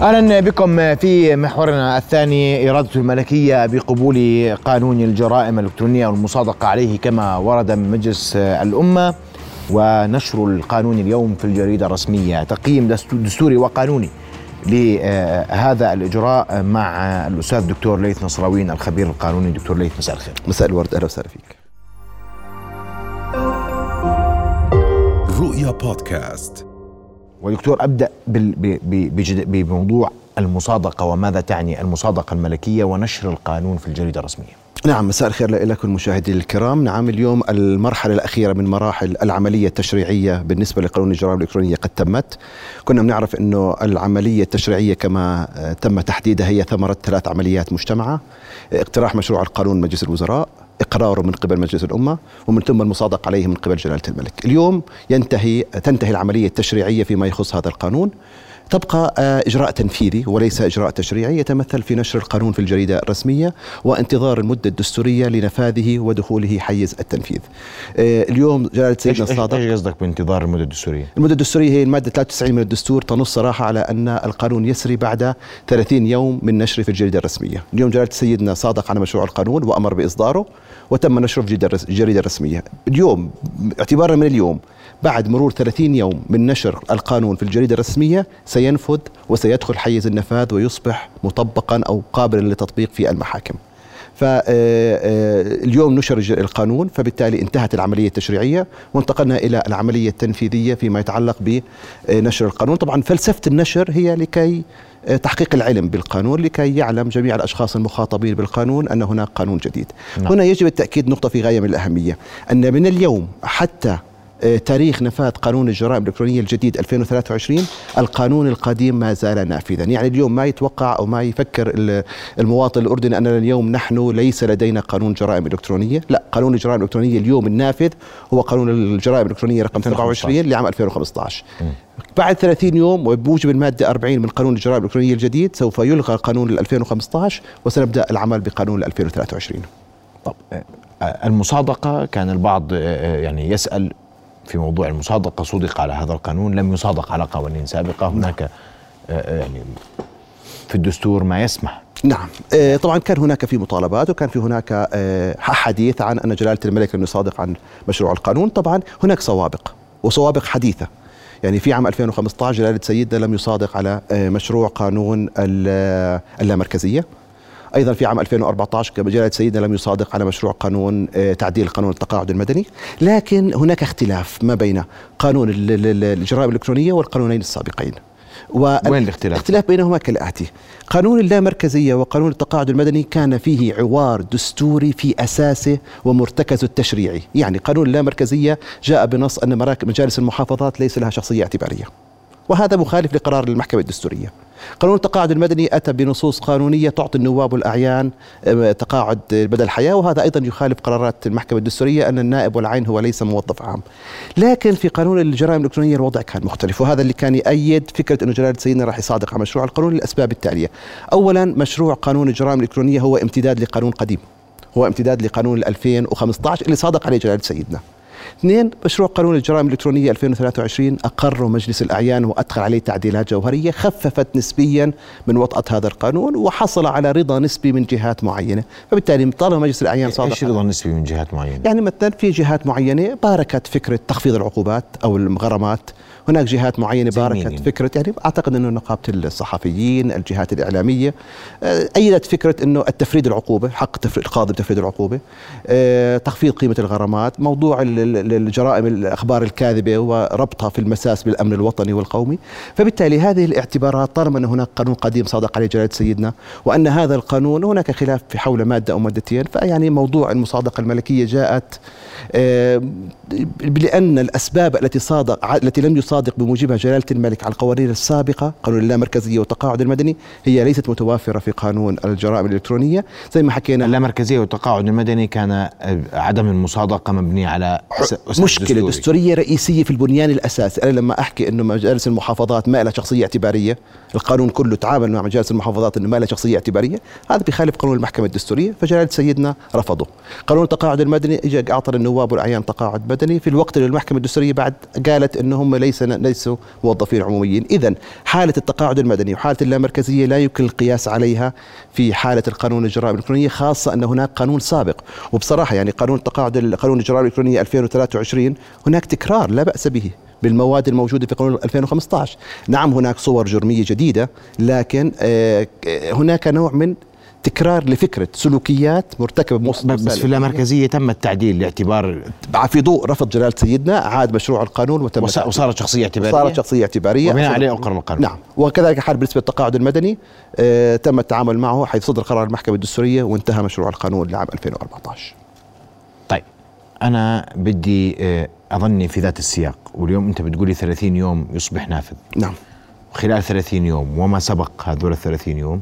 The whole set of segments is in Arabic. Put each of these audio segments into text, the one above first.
أهلا بكم في محورنا الثاني إرادة الملكية بقبول قانون الجرائم الإلكترونية والمصادقة عليه كما ورد من مجلس الأمة ونشر القانون اليوم في الجريدة الرسمية. تقييم دستوري وقانوني لهذا الإجراء مع الأستاذ الدكتور ليث نصراوين الخبير القانوني. دكتور ليث مساء الخير. مساء الورد أهلا وسهلا فيك. رؤيا بودكاست. ودكتور أبدأ بموضوع المصادقة وماذا تعني المصادقة الملكية ونشر القانون في الجريدة الرسمية. نعم مساء الخير لكم المشاهدين الكرام. نعم اليوم المرحلة الأخيرة من مراحل العملية التشريعية بالنسبة لقانون الجرائم الإلكترونية قد تمت. كنا بنعرف أنه العملية التشريعية كما تم تحديدها هي ثمرة ثلاث عمليات مجتمعة. اقتراح مشروع القانون مجلس الوزراء. إقراره من قبل مجلس الأمة ومن ثم المصادقه عليه من قبل جلالة الملك. اليوم ينتهي تنتهي العملية التشريعية فيما يخص هذا القانون تبقى آه، إجراء تنفيذي وليس إجراء تشريعي يتمثل في نشر القانون في الجريدة الرسمية وانتظار المدة الدستورية لنفاذه ودخوله حيز التنفيذ آه، اليوم جلالة سيدنا الصادق إيش قصدك بانتظار المدة الدستورية؟ المدة الدستورية هي المادة 93 من الدستور تنص صراحة على أن القانون يسري بعد 30 يوم من نشره في الجريدة الرسمية اليوم جلالة سيدنا صادق على مشروع القانون وأمر بإصداره وتم نشره في الجريدة الرسمية اليوم اعتبارا من اليوم بعد مرور 30 يوم من نشر القانون في الجريدة الرسمية سينفذ وسيدخل حيز النفاذ ويصبح مطبقا أو قابلا للتطبيق في المحاكم. فاليوم نشر القانون فبالتالي انتهت العملية التشريعية وانتقلنا إلى العملية التنفيذية فيما يتعلق بنشر القانون. طبعا فلسفة النشر هي لكي تحقيق العلم بالقانون لكي يعلم جميع الأشخاص المخاطبين بالقانون أن هناك قانون جديد. نعم. هنا يجب التأكيد نقطة في غاية من الأهمية أن من اليوم حتى تاريخ نفاذ قانون الجرائم الإلكترونية الجديد 2023 القانون القديم ما زال نافذا. يعني اليوم ما يتوقع أو ما يفكر المواطن الأردني أننا اليوم نحن ليس لدينا قانون جرائم إلكترونية. لا قانون الجرائم الإلكترونية اليوم النافذ هو قانون الجرائم الإلكترونية رقم 27 لعام 2015 بعد 30 يوم وبموجب المادة 40 من قانون الجرائم الإلكترونية الجديد سوف يلغى قانون 2015 وسنبدأ العمل بقانون 2023 طب آه، المصادقة كان البعض آه، يعني يسأل في موضوع المصادقة صدق على هذا القانون لم يصادق على قوانين سابقة. هناك آه، آه، يعني في الدستور ما يسمح. نعم. آه، طبعا كان هناك في مطالبات وكان في هناك حديث عن أن جلالة الملك لم يصادق عن مشروع القانون. طبعا هناك سوابق وسوابق حديثة. يعني في عام 2015 جلالة سيدنا لم يصادق على مشروع قانون اللامركزية. أيضا في عام 2014 جلالة سيدنا لم يصادق على مشروع قانون آه، تعديل قانون التقاعد المدني. لكن هناك اختلاف ما بين قانون الجرائم الإلكترونية والقانونين السابقين. وين الاختلاف؟ الاختلاف بينهما كالآتي. قانون اللامركزية وقانون التقاعد المدني كان فيه عوار دستوري في أساسه ومرتكزه التشريعي. يعني قانون اللامركزية جاء بنص أن مجالس المحافظات ليس لها شخصية اعتبارية. وهذا مخالف لقرار المحكمة الدستورية. قانون التقاعد المدني أتى بنصوص قانونية تعطي النواب والأعيان آه، تقاعد بدل الحياة وهذا أيضا يخالف قرارات المحكمة الدستورية أن النائب والعين هو ليس موظف عام. لكن في قانون الجرائم الإلكترونية الوضع كان مختلف وهذا اللي كان يأيد فكرة أنه جلالة سيدنا راح يصادق على مشروع القانون للأسباب التالية. أولا مشروع قانون الجرائم الإلكترونية هو امتداد لقانون قديم هو امتداد لقانون 2015 اللي صادق عليه جلالة سيدنا. اثنين مشروع قانون الجرائم الإلكترونية 2023 أقره مجلس الأعيان وأدخل عليه تعديلات جوهرية خففت نسبيا من وطأة هذا القانون وحصل على رضا نسبي من جهات معينة فبالتالي طالما مجلس الأعيان صادق إيش رضا نسبي من جهات معينة؟ يعني مثلا في جهات معينة باركت فكرة تخفيض العقوبات أو الغرامات هناك جهات معينة باركت فكرة يعني أعتقد أنه نقابة الصحفيين الجهات الإعلامية آه، أيدت فكرة أنه التفريد العقوبة حق القاضي بتفريد العقوبة آه، تخفيض قيمة الغرامات موضوع الجرائم الأخبار الكاذبة وربطها في المساس بالأمن الوطني والقومي. فبالتالي هذه الاعتبارات طالما أن هناك قانون قديم صادق عليه جلالة سيدنا وأن هذا القانون هناك خلاف في حول مادة أو مادتين فيعني موضوع المصادقة الملكية جاءت آه، لأن الأسباب التي صادق التي لم يصادق بموجبها جلالة الملك على القوانين السابقة قانون اللامركزية والتقاعد المدني هي ليست متوافرة في قانون الجرائم الإلكترونية. زي ما حكينا اللامركزية والتقاعد المدني كان عدم المصادقة مبني على مشكلة دستورية رئيسية في البنيان الأساسي. أنا لما أحكي أنه مجالس المحافظات ما لها شخصية اعتبارية القانون كله تعامل مع مجالس المحافظات أنه ما لها شخصية اعتبارية هذا بخالف قانون المحكمة الدستورية فجلالة سيدنا رفضه. قانون التقاعد المدني اجى أعطى النواب والأعيان تقاعد مدني. في الوقت اللي المحكمة الدستورية بعد قالت أنه هم ليس ليس ليسوا موظفين عموميين. اذا حالة التقاعد المدني وحالة اللامركزية لا يمكن القياس عليها في حالة القانون الجرائم الإلكترونية خاصة أن هناك قانون سابق. وبصراحة يعني قانون التقاعد قانون الجرائم الإلكترونية 2023 هناك تكرار لا بأس به بالمواد الموجودة في قانون 2015 نعم هناك صور جرمية جديدة لكن آه، هناك نوع من تكرار لفكرة سلوكيات مرتكبة بس في اللامركزيه تم التعديل لاعتبار في ضوء رفض جلالة سيدنا عاد مشروع القانون وتم وصارت شخصية اعتبارية. صارت شخصية اعتبارية. وبناء عليه اقر القانون. نعم. وكذلك حال بالنسبة للتقاعد المدني آه تم التعامل معه حيث صدر قرار المحكمة الدستورية وانتهى مشروع القانون لعام 2014 طيب. أنا بدي آه أظني في ذات السياق واليوم أنت بتقولي 30 يوم يصبح نافذ. نعم. خلال 30 يوم وما سبق هذول ال 30 يوم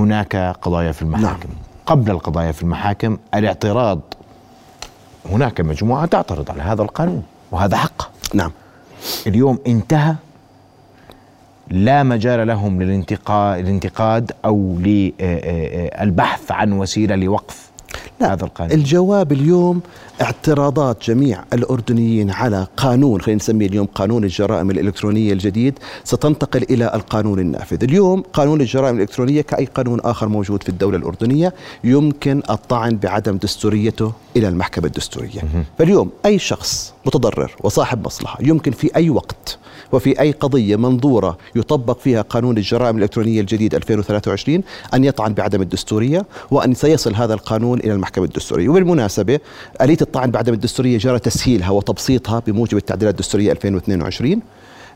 هناك قضايا في المحاكم. نعم. قبل القضايا في المحاكم الاعتراض. هناك مجموعة تعترض على هذا القانون وهذا حق. نعم. اليوم انتهى. لا مجال لهم للانتقاد أو للبحث عن وسيلة لوقف لا هذا القانون. الجواب اليوم اعتراضات جميع الأردنيين على قانون خلينا نسميه اليوم قانون الجرائم الإلكترونية الجديد ستنتقل إلى القانون النافذ. اليوم قانون الجرائم الإلكترونية كأي قانون آخر موجود في الدولة الأردنية يمكن الطعن بعدم دستوريته إلى المحكمة الدستورية. فاليوم أي شخص متضرر وصاحب مصلحة يمكن في أي وقت وفي أي قضية منظورة يطبق فيها قانون الجرائم الإلكترونية الجديد 2023 أن يطعن بعدم الدستورية وأن سيصل هذا القانون إلى المحكمة الدستورية. وبالمناسبة آلية الطعن بعدم الدستورية جرى تسهيلها وتبسيطها بموجب التعديلات الدستورية 2022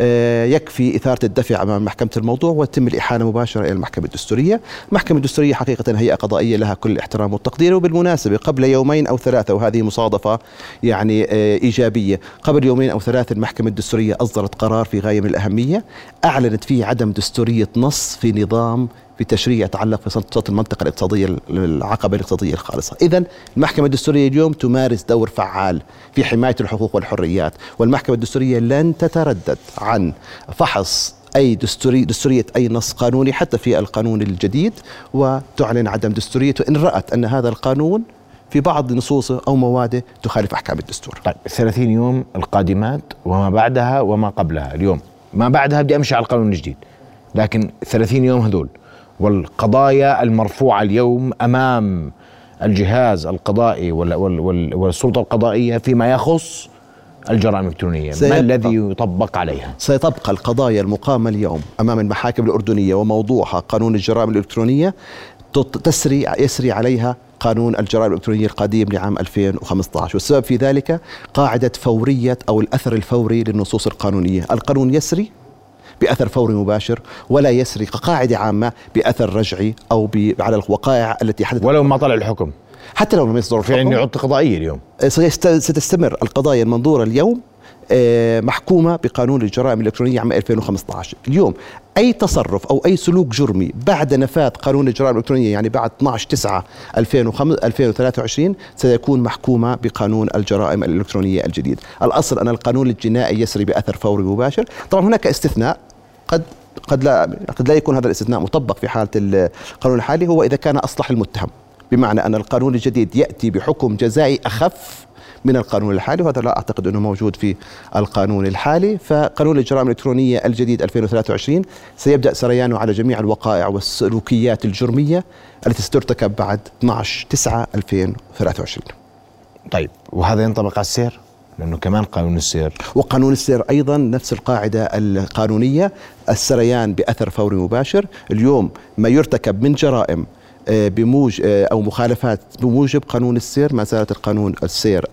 آه، يكفي إثارة الدفع أمام محكمة الموضوع وتتم الإحالة مباشرة إلى المحكمة الدستورية. المحكمة الدستورية حقيقة هيئة قضائية لها كل الاحترام والتقدير وبالمناسبة قبل يومين أو ثلاثة وهذه مصادفة يعني آه، إيجابية. قبل يومين أو ثلاثة المحكمة الدستورية أصدرت قرار في غاية من الأهمية أعلنت فيه عدم دستورية نص في نظام بتشريع يتعلق في سلطات المنطقة الاقتصادية العقبة الاقتصادية الخالصة. إذا المحكمة الدستورية اليوم تمارس دور فعال في حماية الحقوق والحريات والمحكمة الدستورية لن تتردد عن فحص أي دستوري دستورية أي نص قانوني حتى في القانون الجديد وتعلن عدم دستوريته إن رأت أن هذا القانون في بعض نصوصه أو مواده تخالف أحكام الدستور. طيب 30 يوم القادمات وما بعدها وما قبلها اليوم. ما بعدها بدي أمشي على القانون الجديد لكن 30 يوم هذول والقضايا المرفوعة اليوم أمام الجهاز القضائي والسلطة القضائية فيما يخص الجرائم الإلكترونية. ما الذي يطبق عليها؟ سيتبقى القضايا المقامة اليوم أمام المحاكم الأردنية وموضوعها قانون الجرائم الإلكترونية تسري يسري عليها قانون الجرائم الإلكترونية القديم لعام 2015 والسبب في ذلك قاعدة فورية أو الأثر الفوري للنصوص القانونية. القانون يسري بأثر فوري مباشر ولا يسري كقاعده عامة بأثر رجعي أو على الوقائع التي حدثت. ولو ما طلع الحكم. حتى لو لم يصدر في عندي عطة قضائية اليوم. ستستمر القضايا المنظورة اليوم آه، محكومة بقانون الجرائم الإلكترونية عام 2015 اليوم أي تصرف أو أي سلوك جرمي بعد نفاذ قانون الجرائم الإلكترونية يعني بعد 12 9 2023 سيكون محكومة بقانون الجرائم الإلكترونية الجديد. الأصل أن القانون الجنائي يسري بأثر فوري مباشر. طبعا هناك استثناء قد قد لا قد لا يكون هذا الاستثناء مطبق في حالة القانون الحالي هو إذا كان أصلح المتهم. بمعنى أن القانون الجديد يأتي بحكم جزائي أخف من القانون الحالي وهذا لا أعتقد أنه موجود في القانون الحالي. فقانون الجرائم الإلكترونية الجديد 2023 سيبدأ سريانه على جميع الوقائع والسلوكيات الجرمية التي سترتكب بعد 12 9 2023 طيب وهذا ينطبق على السير؟ لأنه كمان قانون السير. وقانون السير أيضا نفس القاعدة القانونية السريان بأثر فوري مباشر. اليوم ما يرتكب من جرائم آه، بموج آه، أو مخالفات بموجب قانون السير ما زالت القانون السير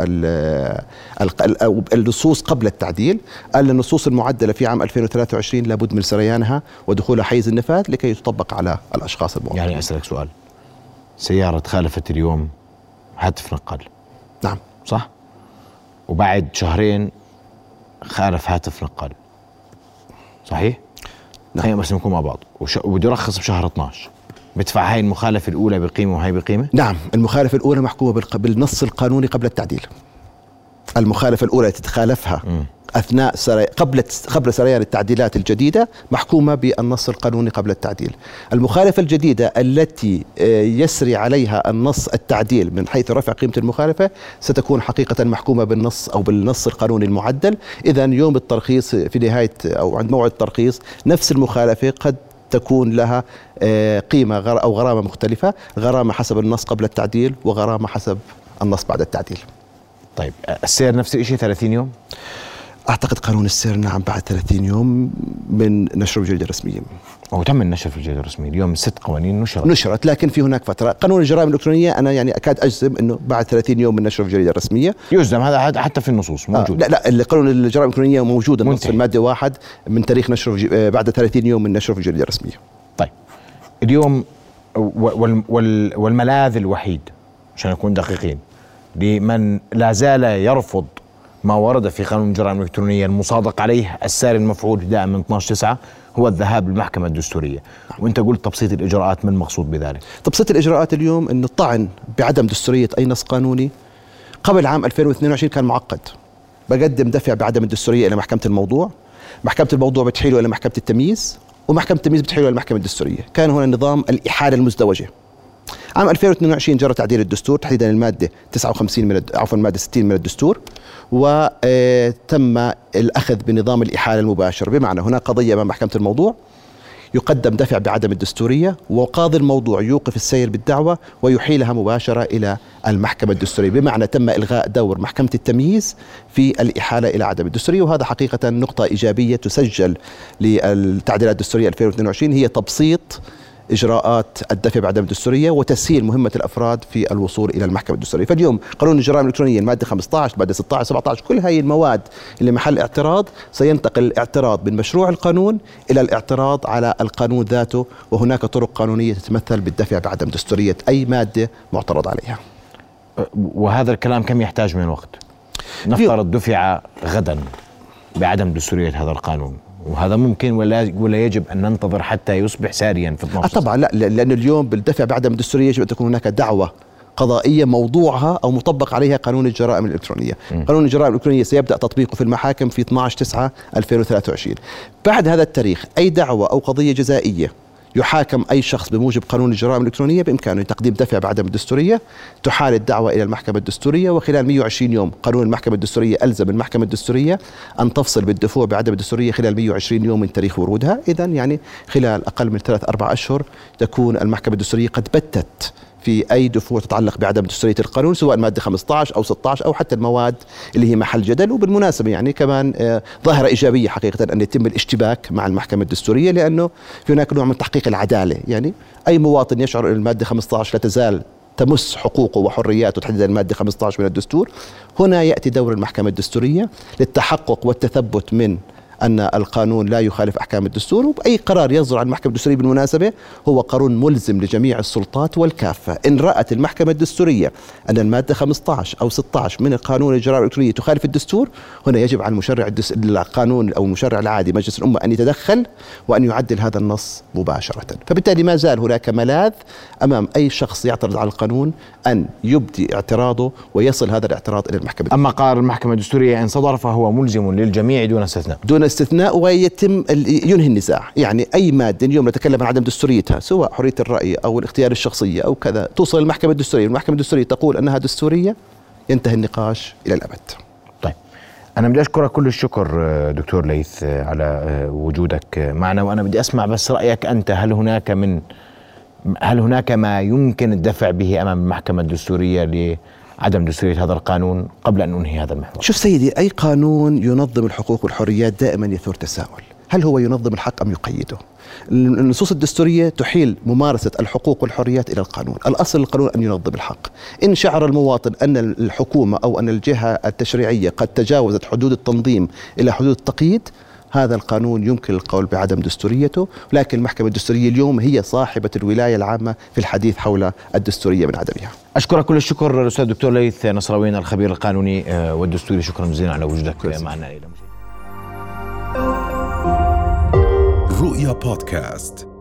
النصوص قبل التعديل. النصوص المعدلة في عام 2023 لابد من سريانها ودخولها حيز النفاذ لكي تطبق على الأشخاص الموظفين يعني أسألك سؤال. سيارة خالفت اليوم هاتف نقل. نعم. صح؟ وبعد شهرين خالف هاتف نقال صحيح؟ نعم. خلينا بس نكون مع بعض. وبده يرخص بشهر 12 بدفع هاي المخالفة الأولى بقيمة وهي بقيمة؟ نعم المخالفة الأولى محكومة بالنص القانوني قبل التعديل. المخالفة الأولى التي تخالفها أثناء سري... قبل قبل سريان التعديلات الجديدة محكومة بالنص القانوني قبل التعديل. المخالفة الجديدة التي آه، يسري عليها النص التعديل من حيث رفع قيمة المخالفة ستكون حقيقة محكومة بالنص أو بالنص القانوني المعدل، اذا يوم الترخيص في نهاية أو عند موعد الترخيص نفس المخالفة قد تكون لها آه، قيمة أو غرامة مختلفة، غرامة حسب النص قبل التعديل وغرامة حسب النص بعد التعديل. طيب السير نفس الشيء 30 يوم؟ أعتقد قانون السير نعم بعد 30 يوم من نشر الجريده الرسمية. هو تم النشر في الجريده الرسمية اليوم ست قوانين نشرت. نشرت لكن في هناك فترة. قانون الجرائم الإلكترونية أنا يعني أكاد أجزم إنه بعد 30 يوم من نشر في الجريده الرسمية. يجزم هذا حتى في النصوص موجود. آه لا لا قانون الجرائم الإلكترونية موجود النص في الماده واحد من تاريخ نشره آه، بعد 30 يوم من نشره في الجريده الرسمية. طيب اليوم والملاذ الوحيد عشان نكون دقيقين لمن لا زال يرفض ما ورد في قانون الجرائم الإلكترونية المصادق عليه الساري المفعول ابتداء من 12 9 هو الذهاب للمحكمة الدستورية. وأنت قلت تبسيط الإجراءات ما المقصود بذلك. تبسيط الإجراءات اليوم أنه الطعن بعدم دستورية أي نص قانوني قبل عام 2022 كان معقد. بقدم دفع بعدم الدستورية إلى محكمة الموضوع. محكمة الموضوع بتحيله إلى محكمة التمييز ومحكمة التمييز بتحيله إلى المحكمة الدستورية. كان هنا نظام الإحالة المزدوجة. عام 2022 جرى تعديل الدستور تحديدا المادة 59 من عفوا المادة 60 من الدستور وتم الأخذ بنظام الإحالة المباشر. بمعنى هناك قضية أمام محكمة الموضوع يقدم دفع بعدم الدستورية وقاضي الموضوع يوقف السير بالدعوة ويحيلها مباشرة إلى المحكمة الدستورية. بمعنى تم إلغاء دور محكمة التمييز في الإحالة إلى عدم الدستورية وهذا حقيقة نقطة إيجابية تسجل للتعديلات الدستورية 2022 هي تبسيط إجراءات الدفع بعدم الدستورية وتسهيل مهمة الأفراد في الوصول إلى المحكمة الدستورية، فاليوم قانون الجرائم الإلكترونية المادة 15 المادة 16 17 كل هذه المواد اللي محل اعتراض سينتقل الاعتراض من مشروع القانون إلى الاعتراض على القانون ذاته وهناك طرق قانونية تتمثل بالدفع بعدم دستوريه أي مادة معترض عليها. وهذا الكلام كم يحتاج من وقت؟ نفترض دفع غدا بعدم دستورية هذا القانون وهذا ممكن ولا ولا يجب أن ننتظر حتى يصبح ساريا في 12 آه طبعا لا لأن اليوم بالدفع بعدم الدستوريه يجب أن تكون هناك دعوة قضائية موضوعها أو مطبق عليها قانون الجرائم الإلكترونية، م. قانون الجرائم الإلكترونية سيبدأ تطبيقه في المحاكم في 12 9 2023 بعد هذا التاريخ أي دعوة أو قضية جزائية يحاكم أي شخص بموجب قانون الجرائم الإلكترونية بإمكانه تقديم دفع بعدم الدستورية تحال الدعوة إلى المحكمة الدستورية وخلال 120 يوم قانون المحكمة الدستورية ألزم المحكمة الدستورية أن تفصل بالدفوع بعدم الدستورية خلال 120 يوم من تاريخ ورودها. إذا يعني خلال أقل من ثلاث أربع أشهر تكون المحكمة الدستورية قد بتت في أي دفوع تتعلق بعدم دستوريه القانون سواء مادة 15 أو 16 أو حتى المواد اللي هي محل جدل. وبالمناسبة يعني كمان آه، ظاهرة إيجابية حقيقة أن يتم الاشتباك مع المحكمة الدستورية لأنه في هناك نوع من تحقيق العدالة. يعني أي مواطن يشعر أن المادة 15 لا تزال تمس حقوقه وحرياته تحديدا المادة 15 من الدستور هنا يأتي دور المحكمة الدستورية للتحقق والتثبت من أن القانون لا يخالف أحكام الدستور وأي قرار يصدر عن المحكمة الدستورية بالمناسبة هو قانون ملزم لجميع السلطات والكافة. إن رأت المحكمة الدستورية أن المادة 15 أو 16 من القانون الجرائم الإلكترونية تخالف الدستور هنا يجب على المشرع القانون أو المشرع العادي مجلس الأمة أن يتدخل وأن يعدل هذا النص مباشرة. فبالتالي ما زال هناك ملاذ أمام أي شخص يعترض على القانون أن يبدي اعتراضه ويصل هذا الاعتراض إلى المحكمة. أما قرار المحكمة الدستورية إن صدر فهو ملزم للجميع دون استثناء. دون استثناء ويتم ينهي النزاع. يعني أي مادة اليوم نتكلم عن عدم دستوريتها سواء حرية الرأي أو الاختيار الشخصية أو كذا توصل المحكمة الدستورية. المحكمة الدستورية تقول أنها دستورية ينتهي النقاش إلى الأبد. طيب. أنا بدي أشكرك كل الشكر دكتور ليث على وجودك معنا. وأنا بدي أسمع بس رأيك أنت هل هناك من هل هناك ما يمكن الدفع به أمام المحكمة الدستورية عدم دستورية هذا القانون قبل أن أنهي هذا المحور. شوف سيدي أي قانون ينظم الحقوق والحريات دائما يثور تساؤل. هل هو ينظم الحق أم يقيده؟ النصوص الدستورية تحيل ممارسة الحقوق والحريات إلى القانون. الأصل القانون أن ينظم الحق. إن شعر المواطن أن الحكومة أو أن الجهة التشريعية قد تجاوزت حدود التنظيم إلى حدود التقييد هذا القانون يمكن القول بعدم دستوريته لكن المحكمة الدستورية اليوم هي صاحبة الولاية العامة في الحديث حول الدستورية من عدمها. أشكرك كل الشكر الأستاذ الدكتور ليث نصراوين الخبير القانوني آه، والدستوري. شكرا جزيلا على وجودك. معنا إلى رؤيا بودكاست.